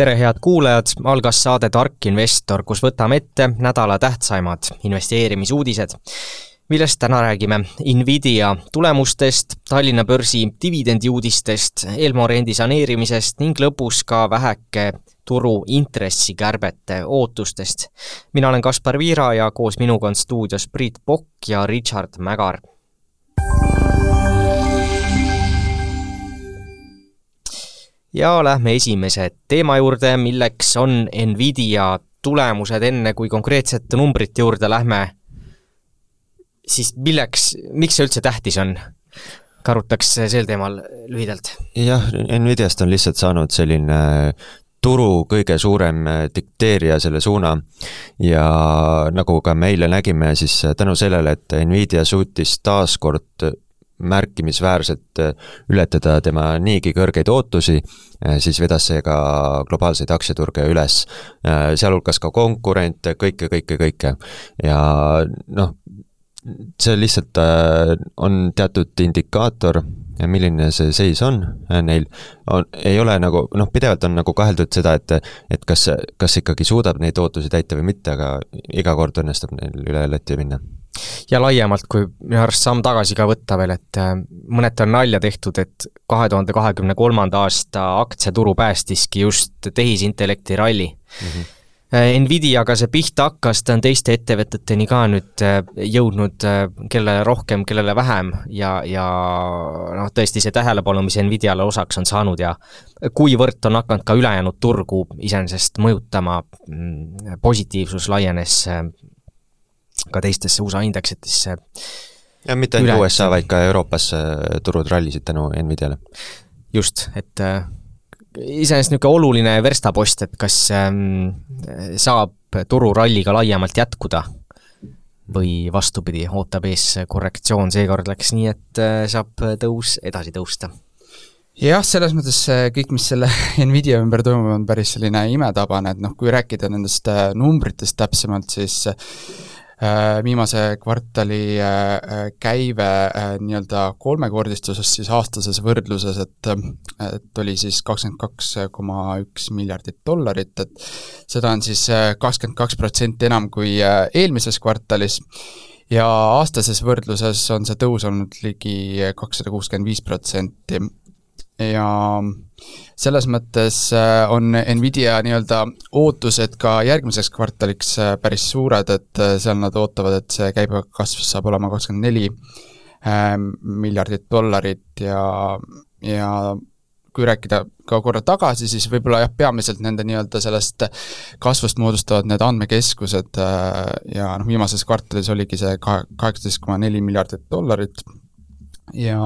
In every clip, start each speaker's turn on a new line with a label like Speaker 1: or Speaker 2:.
Speaker 1: tere, head kuulajad, algas saade Tark investor, kus võtame ette nädala tähtsaimad investeerimisuudised, millest täna räägime. Nvidia tulemustest, Tallinna börsi dividendiuudistest, Elmo rendi saneerimisest ning lõpus ka väheke turu intressikärbete ootustest. mina olen Kaspar Viira ja koos minuga on stuudios Priit Pokk ja Richard Mägar ja lähme esimese teema juurde, milleks on Nvidia tulemused, enne kui konkreetsete numbrite juurde lähme, siis milleks, miks see üldse tähtis on? karutaks sel teemal lühidalt.
Speaker 2: jah, Nvidiast on lihtsalt saanud selline turu kõige suurem dikteerija selle suuna ja nagu ka me eile nägime, siis tänu sellele, et Nvidia suutis taaskord märkimisväärselt äh, ületada tema niigi kõrgeid ootusi, äh, siis vedas see ka globaalseid aktsiaturge üles, äh, sealhulgas ka konkurente, kõike, kõike, kõike. ja noh, see lihtsalt on teatud indikaator, milline see seis on neil, on, ei ole nagu noh, pidevalt on nagu kaheldud seda, et et kas, kas ikkagi suudab neid ootusi täita või mitte, aga iga kord õnnestub neil üle lati minna
Speaker 1: ja laiemalt, kui minu arust samm tagasi ka võtta veel, et äh, mõneti on nalja tehtud, et kahe tuhande kahekümne kolmanda aasta aktsiaturu päästiski just tehisintellekti ralli mm. -hmm. Nvidiaga see pihta hakkas, ta on teiste ettevõteteni ka nüüd äh, jõudnud, kellele rohkem, kellele vähem ja, ja noh, tõesti see tähelepanu, mis Nvidiale osaks on saanud ja kuivõrd on hakanud ka ülejäänud turgu iseenesest mõjutama, mm, positiivsus laienes ka teistesse USA indeksitesse.
Speaker 2: ja mitte ainult USA, vaid ka Euroopas turud rallisid tänu Nvidiale.
Speaker 1: just, et äh, iseenesest niisugune oluline verstapost, et kas ähm, saab tururalli ka laiemalt jätkuda või vastupidi, ootab ees korrektsioon, seekord läks nii, et äh, saab tõus edasi tõusta
Speaker 3: jah, selles mõttes kõik, mis selle Nvidia ümber toimub, on päris selline imetabane, et noh, kui rääkida nendest äh, numbritest täpsemalt, siis Äh, viimase kvartali äh, äh, käive nii-öelda kolmekordistuses siis aastases võrdluses, et et oli siis kakskümmend kaks koma üks miljardit dollarit, et seda on siis kakskümmend kaks protsenti enam kui eelmises kvartalis. Ja aastases võrdluses on see tõus olnud ligi kakssada kuuskümmend viis protsenti. Ja selles mõttes äh, on Nvidia nii-öelda ootused ka järgmiseks kvartaliks äh, päris suured, et äh, seal nad ootavad, et see käibekasv saab olema kakskümmend neli miljardit dollarit ja, ja kui rääkida ka korra tagasi, siis võib-olla jah, peamiselt nende nii-öelda sellest kasvust moodustavad need andmekeskused ja noh, viimases kvartalis oligi see kahe, kaheksateist koma neli miljardit dollarit. Ja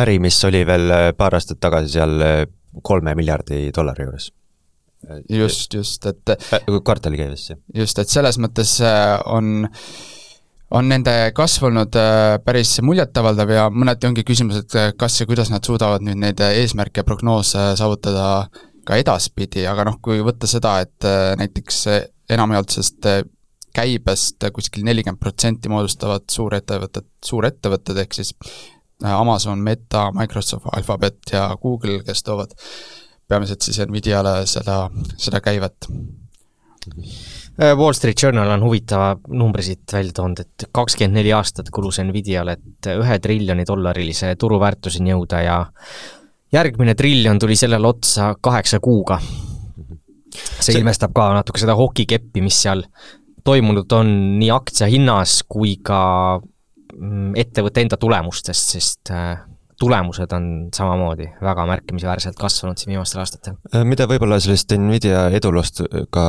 Speaker 2: äri, mis oli veel äh, paar aastat tagasi seal äh, kolme miljardi dollari juures.
Speaker 3: just, just, et
Speaker 2: äh, kvartali käives, jah.
Speaker 3: just, et selles mõttes on on nende kasv olnud päris muljetavaldav ja mõneti ongi küsimus, et kas ja kuidas nad suudavad nüüd neid eesmärke ja prognoose saavutada ka edaspidi, aga noh, kui võtta seda, et näiteks enamjaotsest käibest kuskil nelikümmend protsenti moodustavad suurettevõtted, suurettevõtted, ehk siis Amazon, Meta, Microsoft, Alphabet ja Google, kes toovad peamiselt siis Nvidiale seda, seda käivet.
Speaker 1: Äh, Wall Street Journal on huvitava numbri siit välja toonud, et kakskümmend neli aastat kulus Nvidiale, et ühe triljoni dollarilise turuväärtuseni jõuda ja järgmine triljon tuli sellele otsa kaheksa kuuga. see ilmestab ka natuke seda hokikeppi, mis seal toimunud on nii aktsia hinnas kui ka ettevõtte enda tulemustest, sest äh, tulemused on samamoodi väga märkimisväärselt kasvanud siin viimastel aastatel.
Speaker 2: Äh, mida võib-olla sellest Nvidia eduloost ka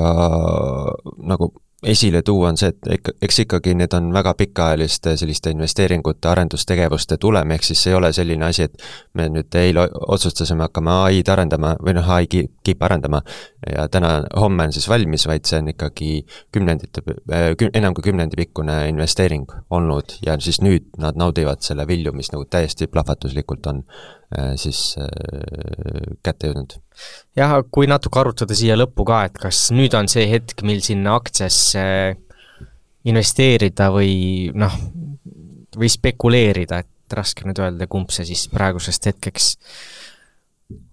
Speaker 2: nagu esile tuua, on see, et ikka, eks ikkagi need on väga pikaajaliste selliste investeeringute, arendustegevuste tulem, ehk siis see ei ole selline asi, et me nüüd eile otsustasime, hakkame ai-d arendama või noh, ai kiip arendama ja täna, homme on siis valmis, vaid see on ikkagi kümnendite, küm-, enam kui kümnendi pikkune investeering olnud ja siis nüüd nad naudivad selle vilju, mis nagu täiesti plahvatuslikult on. äh, siis äh, kätte jõudnud
Speaker 1: jah, kui natuke arutada siia lõppu ka, et kas nüüd on see hetk, mil sinna aktsiasse investeerida või noh, või spekuleerida, et raske nüüd öelda, kumb see siis praegusest hetkeks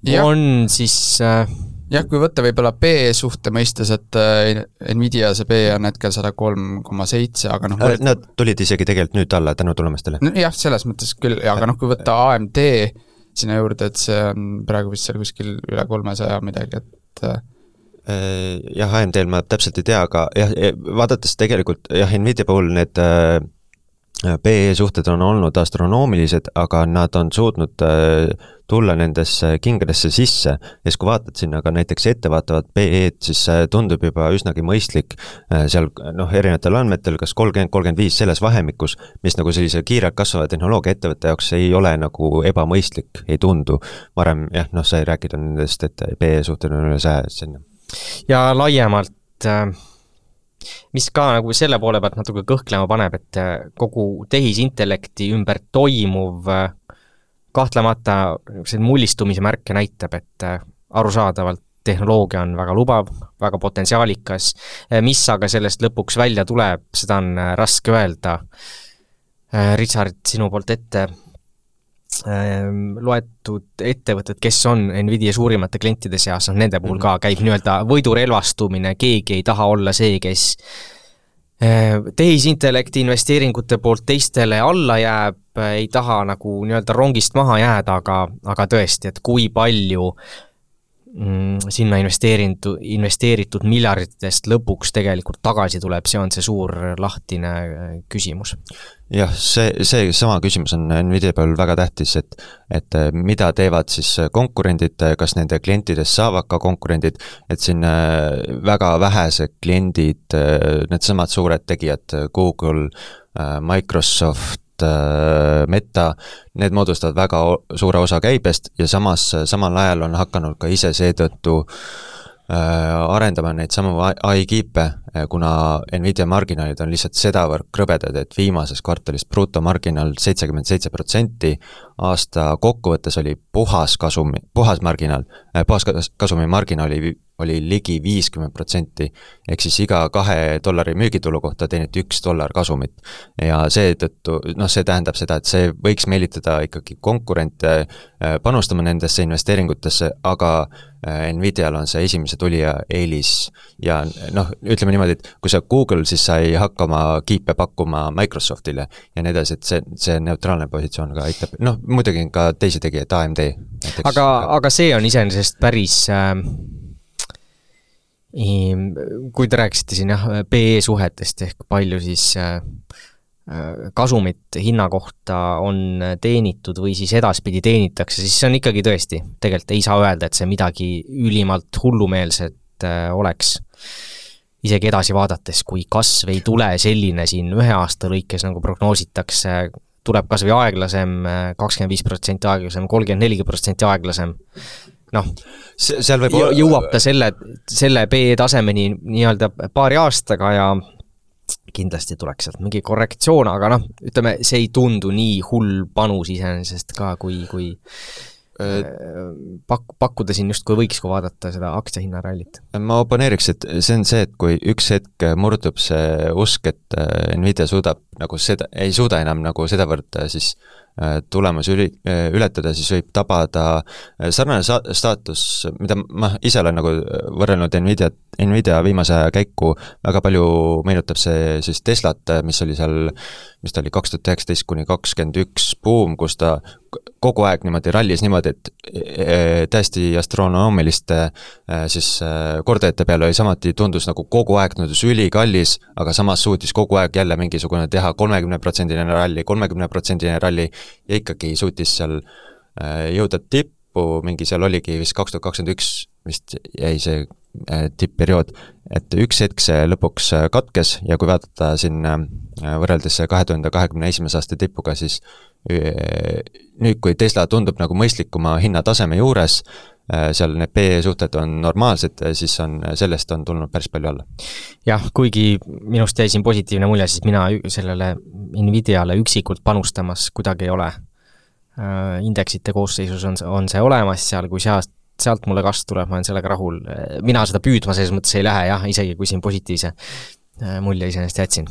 Speaker 1: ja. on, siis äh,
Speaker 3: jah, kui võtta võib-olla PE suhte mõistes, et äh, Nvidia see PE on hetkel sada kolm koma seitse, aga noh
Speaker 2: äh, Nad tulid isegi tegelikult nüüd alla tänu tulemustele.
Speaker 3: jah, selles mõttes küll, aga noh, kui võtta AMD sinna juurde, et see on praegu vist seal kuskil üle kolmesaja midagi, et äh,
Speaker 2: jah, AMD-l ma täpselt ei tea, aga jah, vaadates tegelikult jah, Nvidia puhul need PE suhted on olnud astronoomilised, aga nad on suutnud tulla nendesse kingadesse sisse ja siis, kui vaatad sinna ka näiteks ettevaatavat PE-d, siis tundub juba üsnagi mõistlik äh, seal noh, erinevatel andmetel kas kolmkümmend, kolmkümmend viis selles vahemikus, mis nagu sellise kiirelt kasvava tehnoloogiaettevõtte jaoks ei ole nagu ebamõistlik, ei tundu. varem jah, noh, sai rääkida nendest, et PE suhted on üle saja sinna.
Speaker 1: ja laiemalt äh mis ka nagu selle poole pealt natuke kõhklema paneb, et äh, kogu tehisintellekti ümber toimuv äh, kahtlemata niisuguseid mullistumise märke näitab, et äh, arusaadavalt tehnoloogia on väga lubav, väga potentsiaalikas, mis aga sellest lõpuks välja tuleb, seda on raske öelda. Richard, sinu poolt ette loetud ettevõtted, kes on Nvidia suurimate klientide seas, noh nende puhul ka käib nii-öelda võidurelvastumine, keegi ei taha olla see, kes tehisintellekti investeeringute poolt teistele alla jääb, ei taha nagu nii-öelda rongist maha jääda, aga, aga tõesti, et kui palju mm, sinna investeerindu-, investeeritud miljarditest lõpuks tegelikult tagasi tuleb, see on see suur lahtine äh, küsimus.
Speaker 2: jah, see, see sama küsimus on Nvidia peal väga tähtis, et et äh, mida teevad siis konkurendid, kas nende klientidest saavad ka konkurendid, et siin äh, väga vähesed kliendid, needsamad suured tegijad, Google, Microsoft, Äh, Meta, need moodustavad väga suure osa käibest ja samas, samal ajal on hakanud ka ise seetõttu äh, arendama neid samu ai-kiipe, äh, kuna Nvidia marginaalid on lihtsalt sedavõrd krõbedad, et viimases kvartalis brutomarginaal seitsekümmend seitse protsenti, aasta kokkuvõttes oli puhas kasumi, puhas marginaal, puhas kasumi marginaal oli oli ligi viiskümmend protsenti. ehk siis iga kahe dollari müügitulu kohta teeniti üks dollar kasumit. ja seetõttu, noh, see tähendab seda, et see võiks meelitada ikkagi konkurente äh, panustama nendesse investeeringutesse, aga äh, Nvidial on see esimese tulija eelis ja noh, ütleme niimoodi, et kui sa Google, siis sa ei hakka oma kiipe pakkuma Microsoftile ja nii edasi, et see, see neutraalne positsioon ka aitab, noh muidugi ka teisi tegijaid, AMD
Speaker 1: aga, aga see on iseenesest päris äh kui te rääkisite siin jah, PE suhetest ehk palju siis äh, äh, kasumit hinna kohta on teenitud või siis edaspidi teenitakse, siis see on ikkagi tõesti, tegelikult ei saa öelda, et see midagi ülimalt hullumeelset äh, oleks. isegi edasi vaadates, kui kasv ei tule selline siin ühe aasta lõikes, nagu prognoositakse, tuleb kas või aeglasem, kakskümmend viis protsenti aeglasem, kolmkümmend neli protsenti aeglasem, noh, seal võib jõuab ta selle, selle BE tasemeni nii-öelda paari aastaga ja kindlasti tuleks sealt mingi korrektsioon, aga noh, ütleme, see ei tundu nii hull panus iseenesest ka, kui, kui pak-, pakkuda siin justkui võiks, kui vaadata seda aktsiahinnarallit.
Speaker 2: ma oponeeriks, et see on see, et kui üks hetk murdub see usk, et äh, Nvidia suudab nagu seda, ei suuda enam nagu sedavõrd äh, siis äh, Äh, tulemusi üli-, äh, ületada, siis võib tabada äh, sarnane sa-, staatus, mida ma ise olen nagu võrrelnud Nvidiat, Nvidia viimase aja käiku, väga palju meenutab see siis Teslat, mis oli seal, mis ta oli, kaks tuhat üheksateist kuni kakskümmend üks buum, kus ta kogu aeg niimoodi rallis niimoodi, et täiesti astronoomiliste siis kordajate peale oli samuti, tundus nagu kogu aeg tundus ülikallis, aga samas suutis kogu aeg jälle mingisugune teha kolmekümneprotsendiline ralli, kolmekümneprotsendiline ralli ja ikkagi suutis seal jõuda tippu, mingi seal oligi vist kaks tuhat kakskümmend üks vist jäi see tippperiood, et üks hetk see lõpuks äh, katkes ja kui vaadata siin võrreldes kahe tuhande kahekümne esimese aasta tipuga, siis nüüd, kui Tesla tundub nagu mõistlikuma hinnataseme juures, seal need PE suhted on normaalsed, siis on, sellest on tulnud päris palju alla.
Speaker 1: jah, kuigi minust jäi siin positiivne mulje, siis mina sellele Nvidiale üksikult panustamas kuidagi ei ole. Äh, indeksite koosseisus on, on see olemas seal, kui sealt, sealt mulle kasv tuleb, ma olen sellega rahul. mina seda püüdma selles mõttes ei lähe jah, isegi kui siin positiivse äh, mulje iseenesest jätsin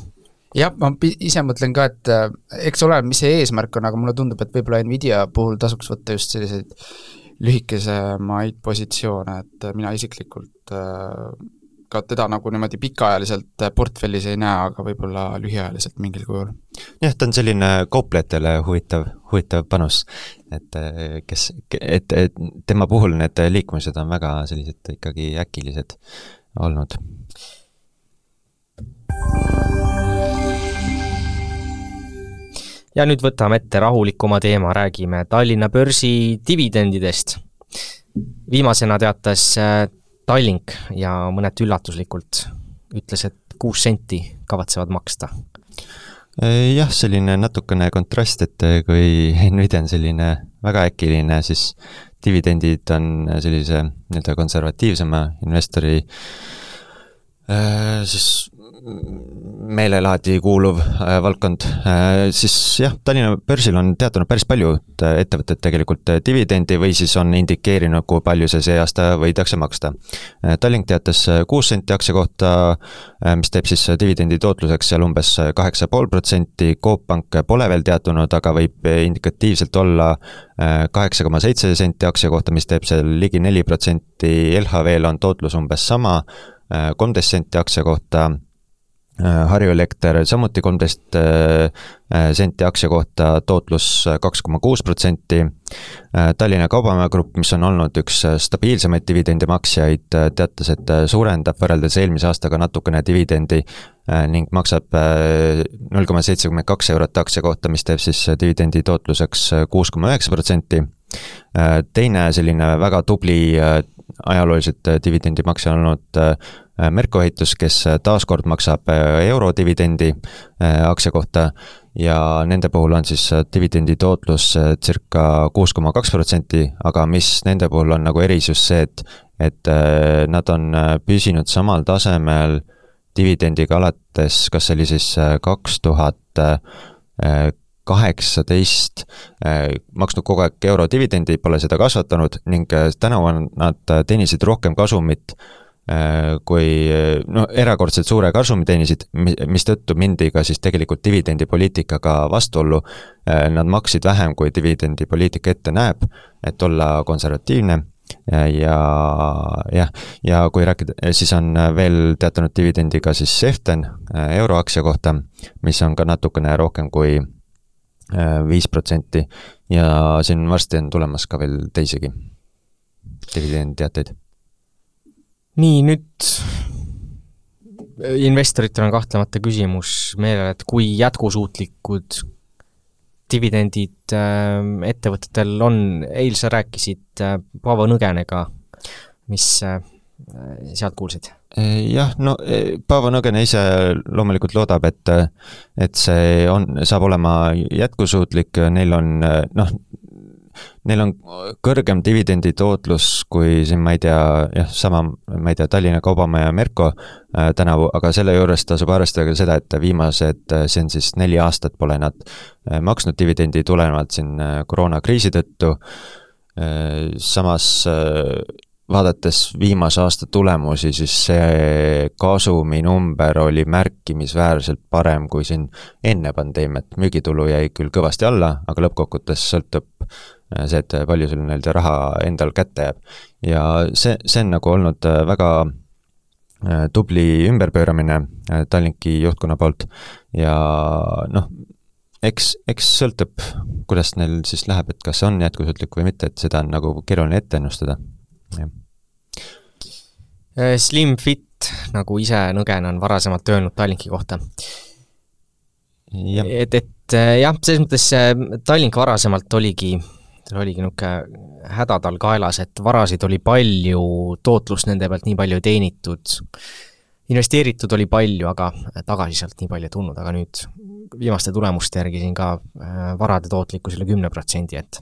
Speaker 3: jah, ma ise mõtlen ka, et äh, eks ole, mis see eesmärk on, aga mulle tundub, et võib-olla Nvidia puhul tasuks võtta just selliseid lühikesemaid positsioone, et mina isiklikult ka teda nagu niimoodi pikaajaliselt portfellis ei näe, aga võib-olla lühiajaliselt mingil kujul.
Speaker 2: jah, ta on selline kauplejatele huvitav, huvitav panus, et kes, et, et tema puhul need liikumised on väga sellised ikkagi äkilised olnud.
Speaker 1: ja nüüd võtame ette rahulikuma teema, räägime Tallinna börsi dividendidest. viimasena teatas Tallink ja mõneti üllatuslikult ütles, et kuus senti kavatsevad maksta.
Speaker 2: jah, selline natukene kontrast, et kui Nvidia on selline väga äkiline, siis dividendid on sellise nii-öelda konservatiivsema investori äh, siis meelelaadi kuuluv äh, valdkond. Äh,, siis jah, Tallinna börsil on teatanud päris paljud äh, ettevõtted tegelikult äh, dividendi või siis on indikeerinud, kui palju see see aasta võidakse maksta. Äh,. Tallink teatas kuus senti aktsia kohta mis teeb siis dividendi tootluseks seal umbes kaheksa pool protsenti, Coop Pank pole veel teatunud, aga võib indikatiivselt olla kaheksa koma seitse senti aktsia kohta, mis teeb seal ligi neli protsenti, LHV-l on tootlus umbes sama, kolmteist senti aktsia kohta Harju Elekter samuti kolmteist äh, äh, senti aktsia kohta, tootlus kaks koma kuus protsenti. Tallinna Kaubamäe Grupp, mis on olnud üks stabiilsemaid dividendi maksjaid, teatas, et suurendab võrreldes eelmise aastaga natukene dividendi ning maksab null koma seitsekümmend kaks eurot aktsia kohta, mis teeb siis dividendi tootluseks kuus koma üheksa protsenti. teine selline väga tubli ajalooliselt dividendimaksja olnud Äh, Merko ehitus, kes äh, taaskord maksab äh, eurodividendi aktsia kohta ja nende puhul on siis dividendi tootlus circa kuus koma kaks protsenti, aga mis nende puhul on nagu erisus see, et et nad on püsinud samal tasemel dividendiga alates, kas see oli siis kaks tuhat kaheksateist, maksnud kogu aeg eurodividendi, pole seda kasvatanud ning tänavu on nad teenisid rohkem kasumit Äh, kui no erakordselt suure kasumi teenisid, mistõttu mindi ka siis tegelikult dividendipoliitikaga vastuollu. Äh, nad maksid vähem, kui dividendipoliitika ette näeb, et olla konservatiivne. Ja jah, ja kui rääkida, siis on veel teatanud dividendiga siis Seften äh, euroaktsia kohta, mis on ka natukene rohkem kui viis protsenti. Ja siin varsti on tulemas ka veel teisigi dividenditeateid
Speaker 1: nii, nüüd investoritel on kahtlemata küsimus meelel, et kui jätkusuutlikud dividendid äh, ettevõtetel on, eile sa rääkisid äh, Paavo Nõgenega, mis äh, sealt kuulsid?
Speaker 2: jah, no Paavo Nõgene ise loomulikult loodab, et et see on, saab olema jätkusuutlik, neil on noh, neil on kõrgem dividendi tootlus kui siin, ma ei tea, jah, sama, ma ei tea, Tallinna Kaubamaja Merko äh, tänavu, aga selle juures tasub arvestada ka seda, et viimased, äh, see on siis neli aastat pole nad äh, maksnud dividendi tulenevalt siin äh, koroonakriisi tõttu. Äh,, samas äh, vaadates viimase aasta tulemusi, siis see kasuminumber oli märkimisväärselt parem kui siin enne pandeemiat, müügitulu jäi küll kõvasti alla, aga lõppkokkuvõttes sõltub see, et palju sul nii-öelda raha endal kätte jääb. ja see, see on nagu olnud äh, väga äh, tubli ümberpööramine Tallinki juhtkonna poolt ja noh, eks, eks sõltub, kuidas neil siis läheb, et kas see on jätkusuutlik või mitte, et seda on nagu keeruline ette ennustada jah.
Speaker 1: Äh, Slim Fit, nagu ise Nõgen on varasemalt öelnud Tallinki kohta. et, et äh, jah, selles mõttes äh, Tallink varasemalt oligi, tal oligi niisugune häda tal kaelas, et varasid oli palju, tootlust nende pealt nii palju ei teenitud, investeeritud oli palju, aga tagasi sealt nii palju ei tulnud, aga nüüd viimaste tulemuste järgi siin ka varade tootlikkus üle kümne protsendi, et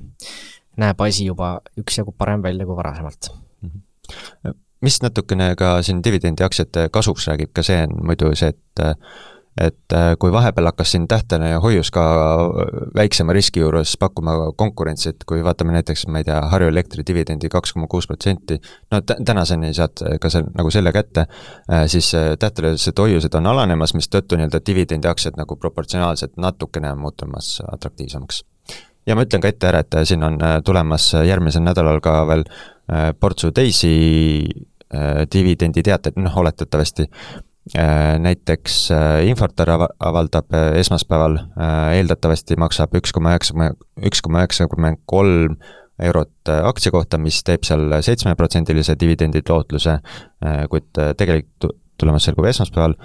Speaker 1: näeb asi juba üksjagu parem välja kui varasemalt mm.
Speaker 2: -hmm. mis natukene ka siin dividendiaktsiate kasuks räägib, ka see on muidu see, et et kui vahepeal hakkas siin tähtene hoius ka väiksema riski juures pakkuma konkurentsi, et kui vaatame näiteks, ma ei tea, Harju Elektri dividendi kaks koma kuus protsenti, no tänaseni saad ka see, nagu selle kätte, siis tähtelised hoiused on alanemas, mistõttu nii-öelda dividendiaktsiad nagu proportsionaalselt natukene muutumas atraktiivsemaks. Ja ma ütlen ka ette ära, et siin on tulemas järgmisel nädalal ka veel portsu teisi dividenditeateid, noh oletatavasti näiteks Infortar avaldab esmaspäeval, eeldatavasti maksab üks koma üheksakümmend, üks koma üheksakümmend kolm eurot äh, aktsia kohta, mis teeb seal seitsmeprotsendilise dividendi tootluse, äh, kuid äh, tegelik tulemus selgub esmaspäeval,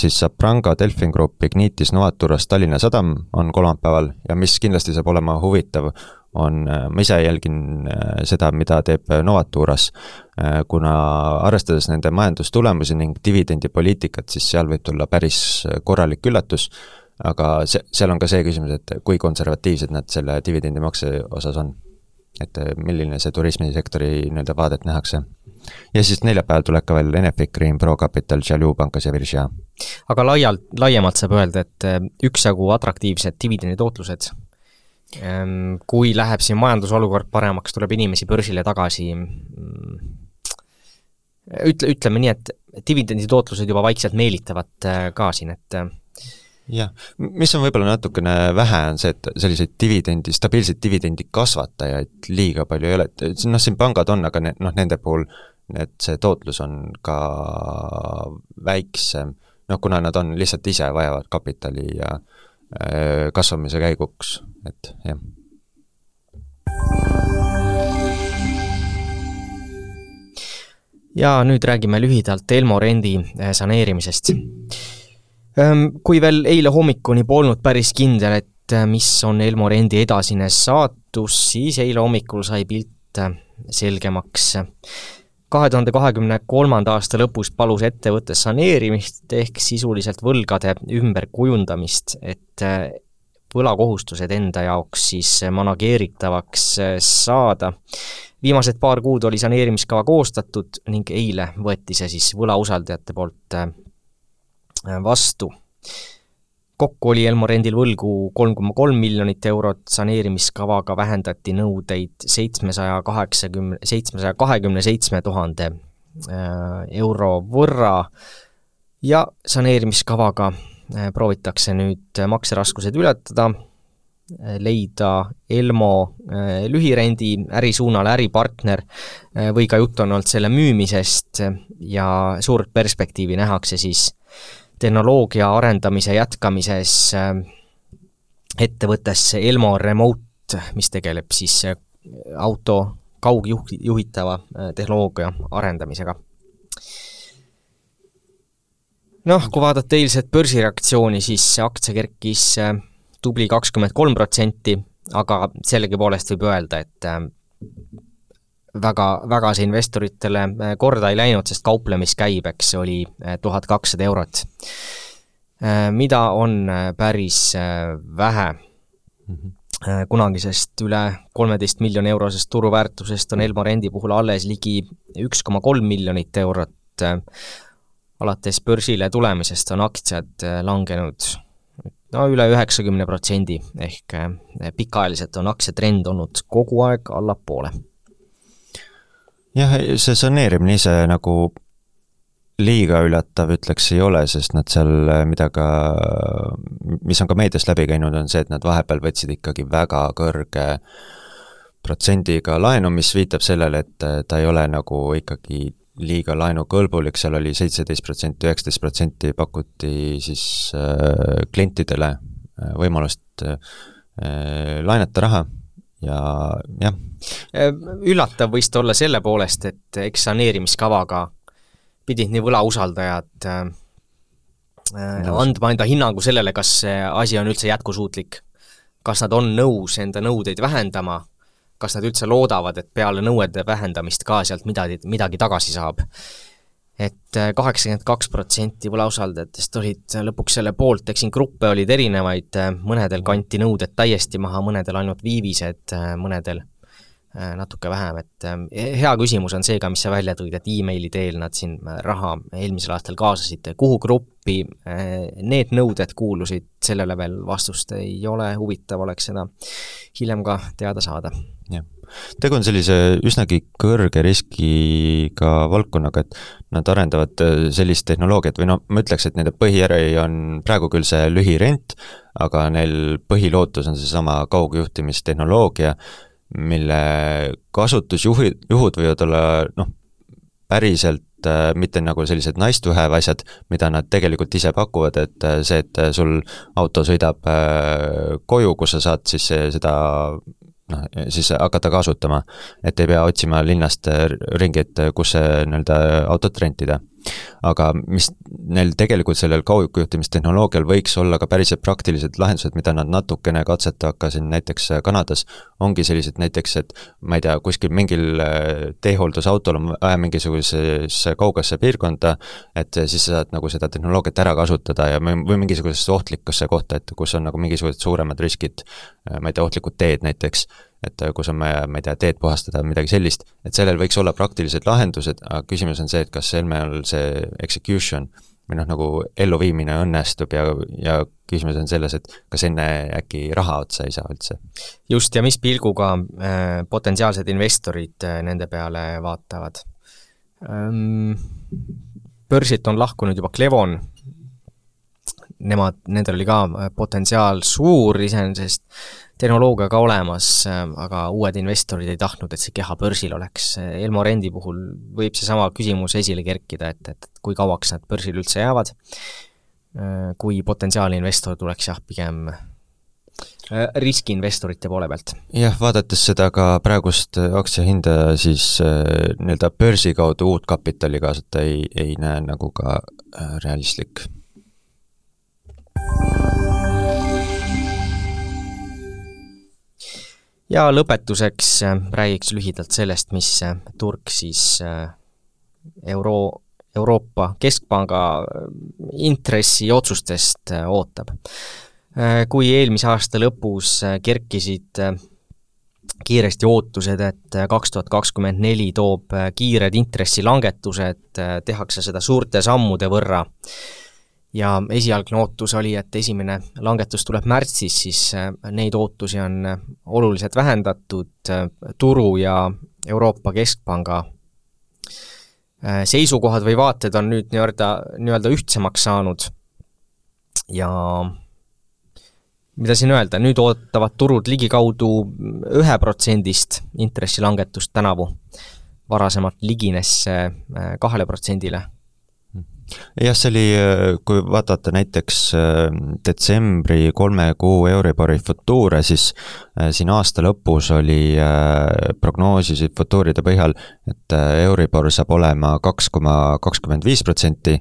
Speaker 2: siis saab Pranga, Delfin Group, Ignitis, Novaturas, Tallinna Sadam on kolmapäeval ja mis kindlasti saab olema huvitav, on, ma ise jälgin seda, mida teeb Novaturas, kuna arvestades nende majandustulemusi ning dividendipoliitikat, siis seal võib tulla päris korralik üllatus, aga see, seal on ka see küsimus, et kui konservatiivsed nad selle dividendimakse osas on et äh, milline see turismisektori nii-öelda vaadet nähakse. ja siis neljapäeval tuleb ka veel Enefit Green, ProCapital, Jaloo pankas ja Virgin.
Speaker 1: aga laialt, laiemalt saab öelda, et äh, üksjagu atraktiivsed dividenditootlused, kui läheb siin majandusolukord paremaks, tuleb inimesi börsile tagasi, mm, ütle, ütleme nii, et dividenditootlused juba vaikselt meelitavad äh, ka siin, et
Speaker 2: jah, mis on võib-olla natukene vähe, on see, et selliseid dividendi, stabiilseid dividendi kasvatajaid liiga palju ei ole, et noh, siin pangad on, aga ne-, noh, nende puhul need, see tootlus on ka väiksem, noh kuna nad on, lihtsalt ise vajavad kapitali ja äh, kasvamise käiguks, et jah.
Speaker 1: ja nüüd räägime lühidalt Elmo rendi äh, saneerimisest kui veel eile hommikuni polnud päris kindel, et äh, mis on Elmo Rendi edasine saatus, siis eile hommikul sai pilt äh, selgemaks. Kahe tuhande kahekümne kolmanda aasta lõpus palus ettevõte saneerimist ehk sisuliselt võlgade ümberkujundamist, et äh, võlakohustused enda jaoks siis manageeritavaks saada. viimased paar kuud oli saneerimiskava koostatud ning eile võeti see siis võlausaldajate poolt Äh, vastu. Kokku oli Elmorendil võlgu kolm koma kolm miljonit eurot, saneerimiskavaga vähendati nõudeid seitsmesaja kaheksakümne, seitsmesaja kahekümne seitsme tuhande äh, euro võrra ja saneerimiskavaga äh, proovitakse nüüd makseraskused ületada, leida Elmo lühirendi ärisuunale äripartner või ka jutt on olnud selle müümisest ja suurt perspektiivi nähakse siis tehnoloogia arendamise jätkamises äh, ettevõttesse Elmo Remote, mis tegeleb siis äh, auto kaugjuhi, juhitava äh, tehnoloogia arendamisega. noh, kui vaadata eilset börsireaktsiooni, siis aktsia kerkis tubli kakskümmend kolm protsenti, aga sellegipoolest võib öelda, et väga, väga see investoritele äh, korda ei läinud, sest kauplemiskäibeks oli äh, tuhat kakssada eurot. Äh, mida on päris vähe mm. -hmm kunagisest üle kolmeteist miljoni eurosest turuväärtusest on Elmo rendi puhul alles ligi üks koma kolm miljonit eurot. alates börsile tulemisest on aktsiad langenud no üle üheksakümne protsendi, ehk pikaajaliselt on aktsiatrend olnud kogu aeg allapoole
Speaker 2: jah, see saneerimine ise nagu liiga üllatav, ütleks, ei ole, sest nad seal, mida ka, mis on ka meediast läbi käinud, on see, et nad vahepeal võtsid ikkagi väga kõrge protsendiga laenu, mis viitab sellele, et ta ei ole nagu ikkagi liiga laenukõlbulik, seal oli seitseteist protsenti, üheksateist protsenti pakuti siis äh, klientidele äh, võimalust äh, laenata raha ja jah.
Speaker 1: Äh, üllatav võis ta olla selle poolest, et eks saneerimiskavaga pidid nii võlausaldajad äh, äh andma enda hinnangu sellele, kas see asi on üldse jätkusuutlik. kas nad on nõus enda nõudeid vähendama, kas nad üldse loodavad, et peale nõuete vähendamist ka sealt midagi, midagi tagasi saab et äh, kaheksakümmend kaks protsenti võlausaldajatest olid lõpuks selle poolt, eks siin gruppe olid erinevaid, äh, mõnedel kanti nõuded täiesti maha, mõnedel ainult viivised, äh, mõnedel natuke vähem, et hea küsimus on see ka, mis sa välja tõid, et emaili teel nad siin raha eelmisel aastal kaasasid, kuhu gruppi need nõuded kuulusid, sellele veel vastust ei ole, huvitav oleks seda hiljem ka teada saada.
Speaker 2: jah tegu on sellise üsnagi kõrge riskiga valdkonnaga, et nad arendavad äh, sellist tehnoloogiat või noh, ma ütleks, et nende põhiäri on praegu küll see lühirent, aga neil põhilootus on seesama kaugjuhtimistehnoloogia, mille kasutusjuhid, juhud võivad olla noh, päriselt äh, mitte nagu sellised nice to have asjad, mida nad tegelikult ise pakuvad, et äh, see, et sul auto sõidab koju, kus sa saad siis seda noh, siis hakata kasutama. et ei pea otsima linnast ringi, et kus nii-öelda autot rentida aga mis neil tegelikult sellel kaugjuhtimistehnoloogial võiks olla ka päriselt praktilised lahendused, mida nad natukene katsetama hakkasid näiteks Kanadas, ongi sellised näiteks, et ma ei tea, kuskil mingil äh, teehooldusautol on vaja mingisugusesse kaugasse piirkonda, et siis sa saad nagu seda tehnoloogiat ära kasutada ja või mingisugusesse ohtlikusse kohta, et kus on nagu mingisugused suuremad riskid, äh, ma ei tea, ohtlikud teed näiteks et äh, on vaja, ma ei tea, teed puhastada või midagi sellist, et sellel võiks olla praktilised lahendused, aga küsimus on see, et kas Helmel see execution või noh, nagu elluviimine õnnestub ja, ja küsimus on selles, et kas enne äkki raha otsa ei saa üldse.
Speaker 1: just, ja mis pilguga äh, potentsiaalsed investorid äh, nende peale vaatavad ähm,? börsilt on lahkunud juba Clevon, nemad, nendel oli ka äh, potentsiaal suur iseenesest, tehnoloogia ka olemas, äh, aga uued investorid ei tahtnud, et see keha börsil oleks. Elmo Rendi puhul võib seesama küsimus esile kerkida, et, et kui kauaks nad börsil üldse jäävad, äh, kui potentsiaalinvestor tuleks jah, pigem riskiinvestorite poole pealt.
Speaker 2: jah, vaadates seda ka praegust aktsiahinda, siis nii-öelda börsi kaudu uut kapitali kaasata ei, ei näe nagu ka realistlik
Speaker 1: ja lõpetuseks äh, räägiks lühidalt sellest, mis äh, turg siis äh, euro, Euroopa Keskpanga intressiotsustest ootab. Kui eelmise aasta lõpus kerkisid kiiresti ootused, et kaks tuhat kakskümmend neli toob kiired intressilangetused, tehakse seda suurte sammude võrra, ja esialgne ootus oli, et esimene langetus tuleb märtsis, siis äh, neid ootusi on äh, oluliselt vähendatud, äh, turu ja Euroopa Keskpanga seisukohad või vaated on nüüd nii-öelda, nii-öelda ühtsemaks saanud ja mida siin öelda, nüüd ootavad turud ligikaudu üheprotsendist intressilangetust tänavu. varasemalt ligines see kahele protsendile
Speaker 2: jah, see oli, kui vaadata näiteks äh, detsembri kolme kuu Euribori futuure, siis äh, siin aasta lõpus oli, äh, prognoosisid futuuride põhjal, et Euribor saab olema kaks koma kakskümmend viis protsenti,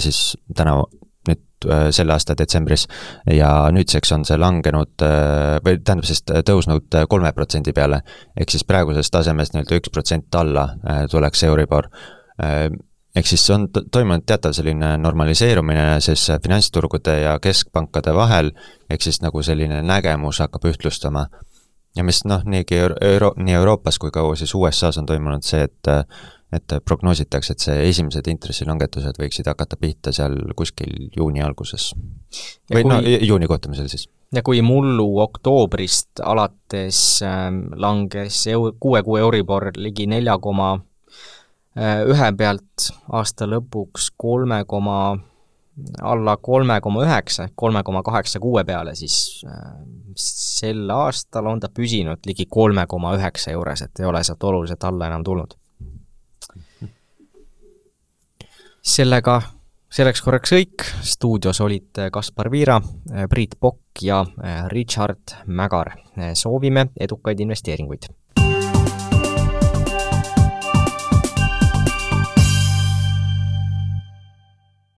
Speaker 2: siis tänavu, nüüd selle aasta detsembris, ja nüüdseks on see langenud või tähendab siis tõusnud kolme protsendi peale, ehk siis praegusest tasemest nii-öelda üks protsent alla tuleks Euribor ehk siis on toimunud teatav selline normaliseerumine siis finantsturgude ja keskpankade vahel, ehk siis nagu selline nägemus hakkab ühtlustama. ja mis noh, niigi Euro-, nii Euroopas kui ka siis USA-s on toimunud see, et et prognoositakse, et see esimesed intressilangetused võiksid hakata pihta seal kuskil juuni alguses. või kui, no juuni kohtumisel siis.
Speaker 1: ja kui mullu oktoobrist alates äh, langes eu-, kuue kuu Euribor ligi nelja koma Äh, ühe pealt aasta lõpuks kolme koma, alla kolme koma üheksa kolme koma kaheksa kuue peale, siis äh, sel aastal on ta püsinud ligi kolme koma üheksa juures, et ei ole sealt oluliselt alla enam tulnud. sellega, selleks korraks kõik, stuudios olid Kaspar Viira, Priit Pokk ja Richard Mägar. soovime edukaid investeeringuid!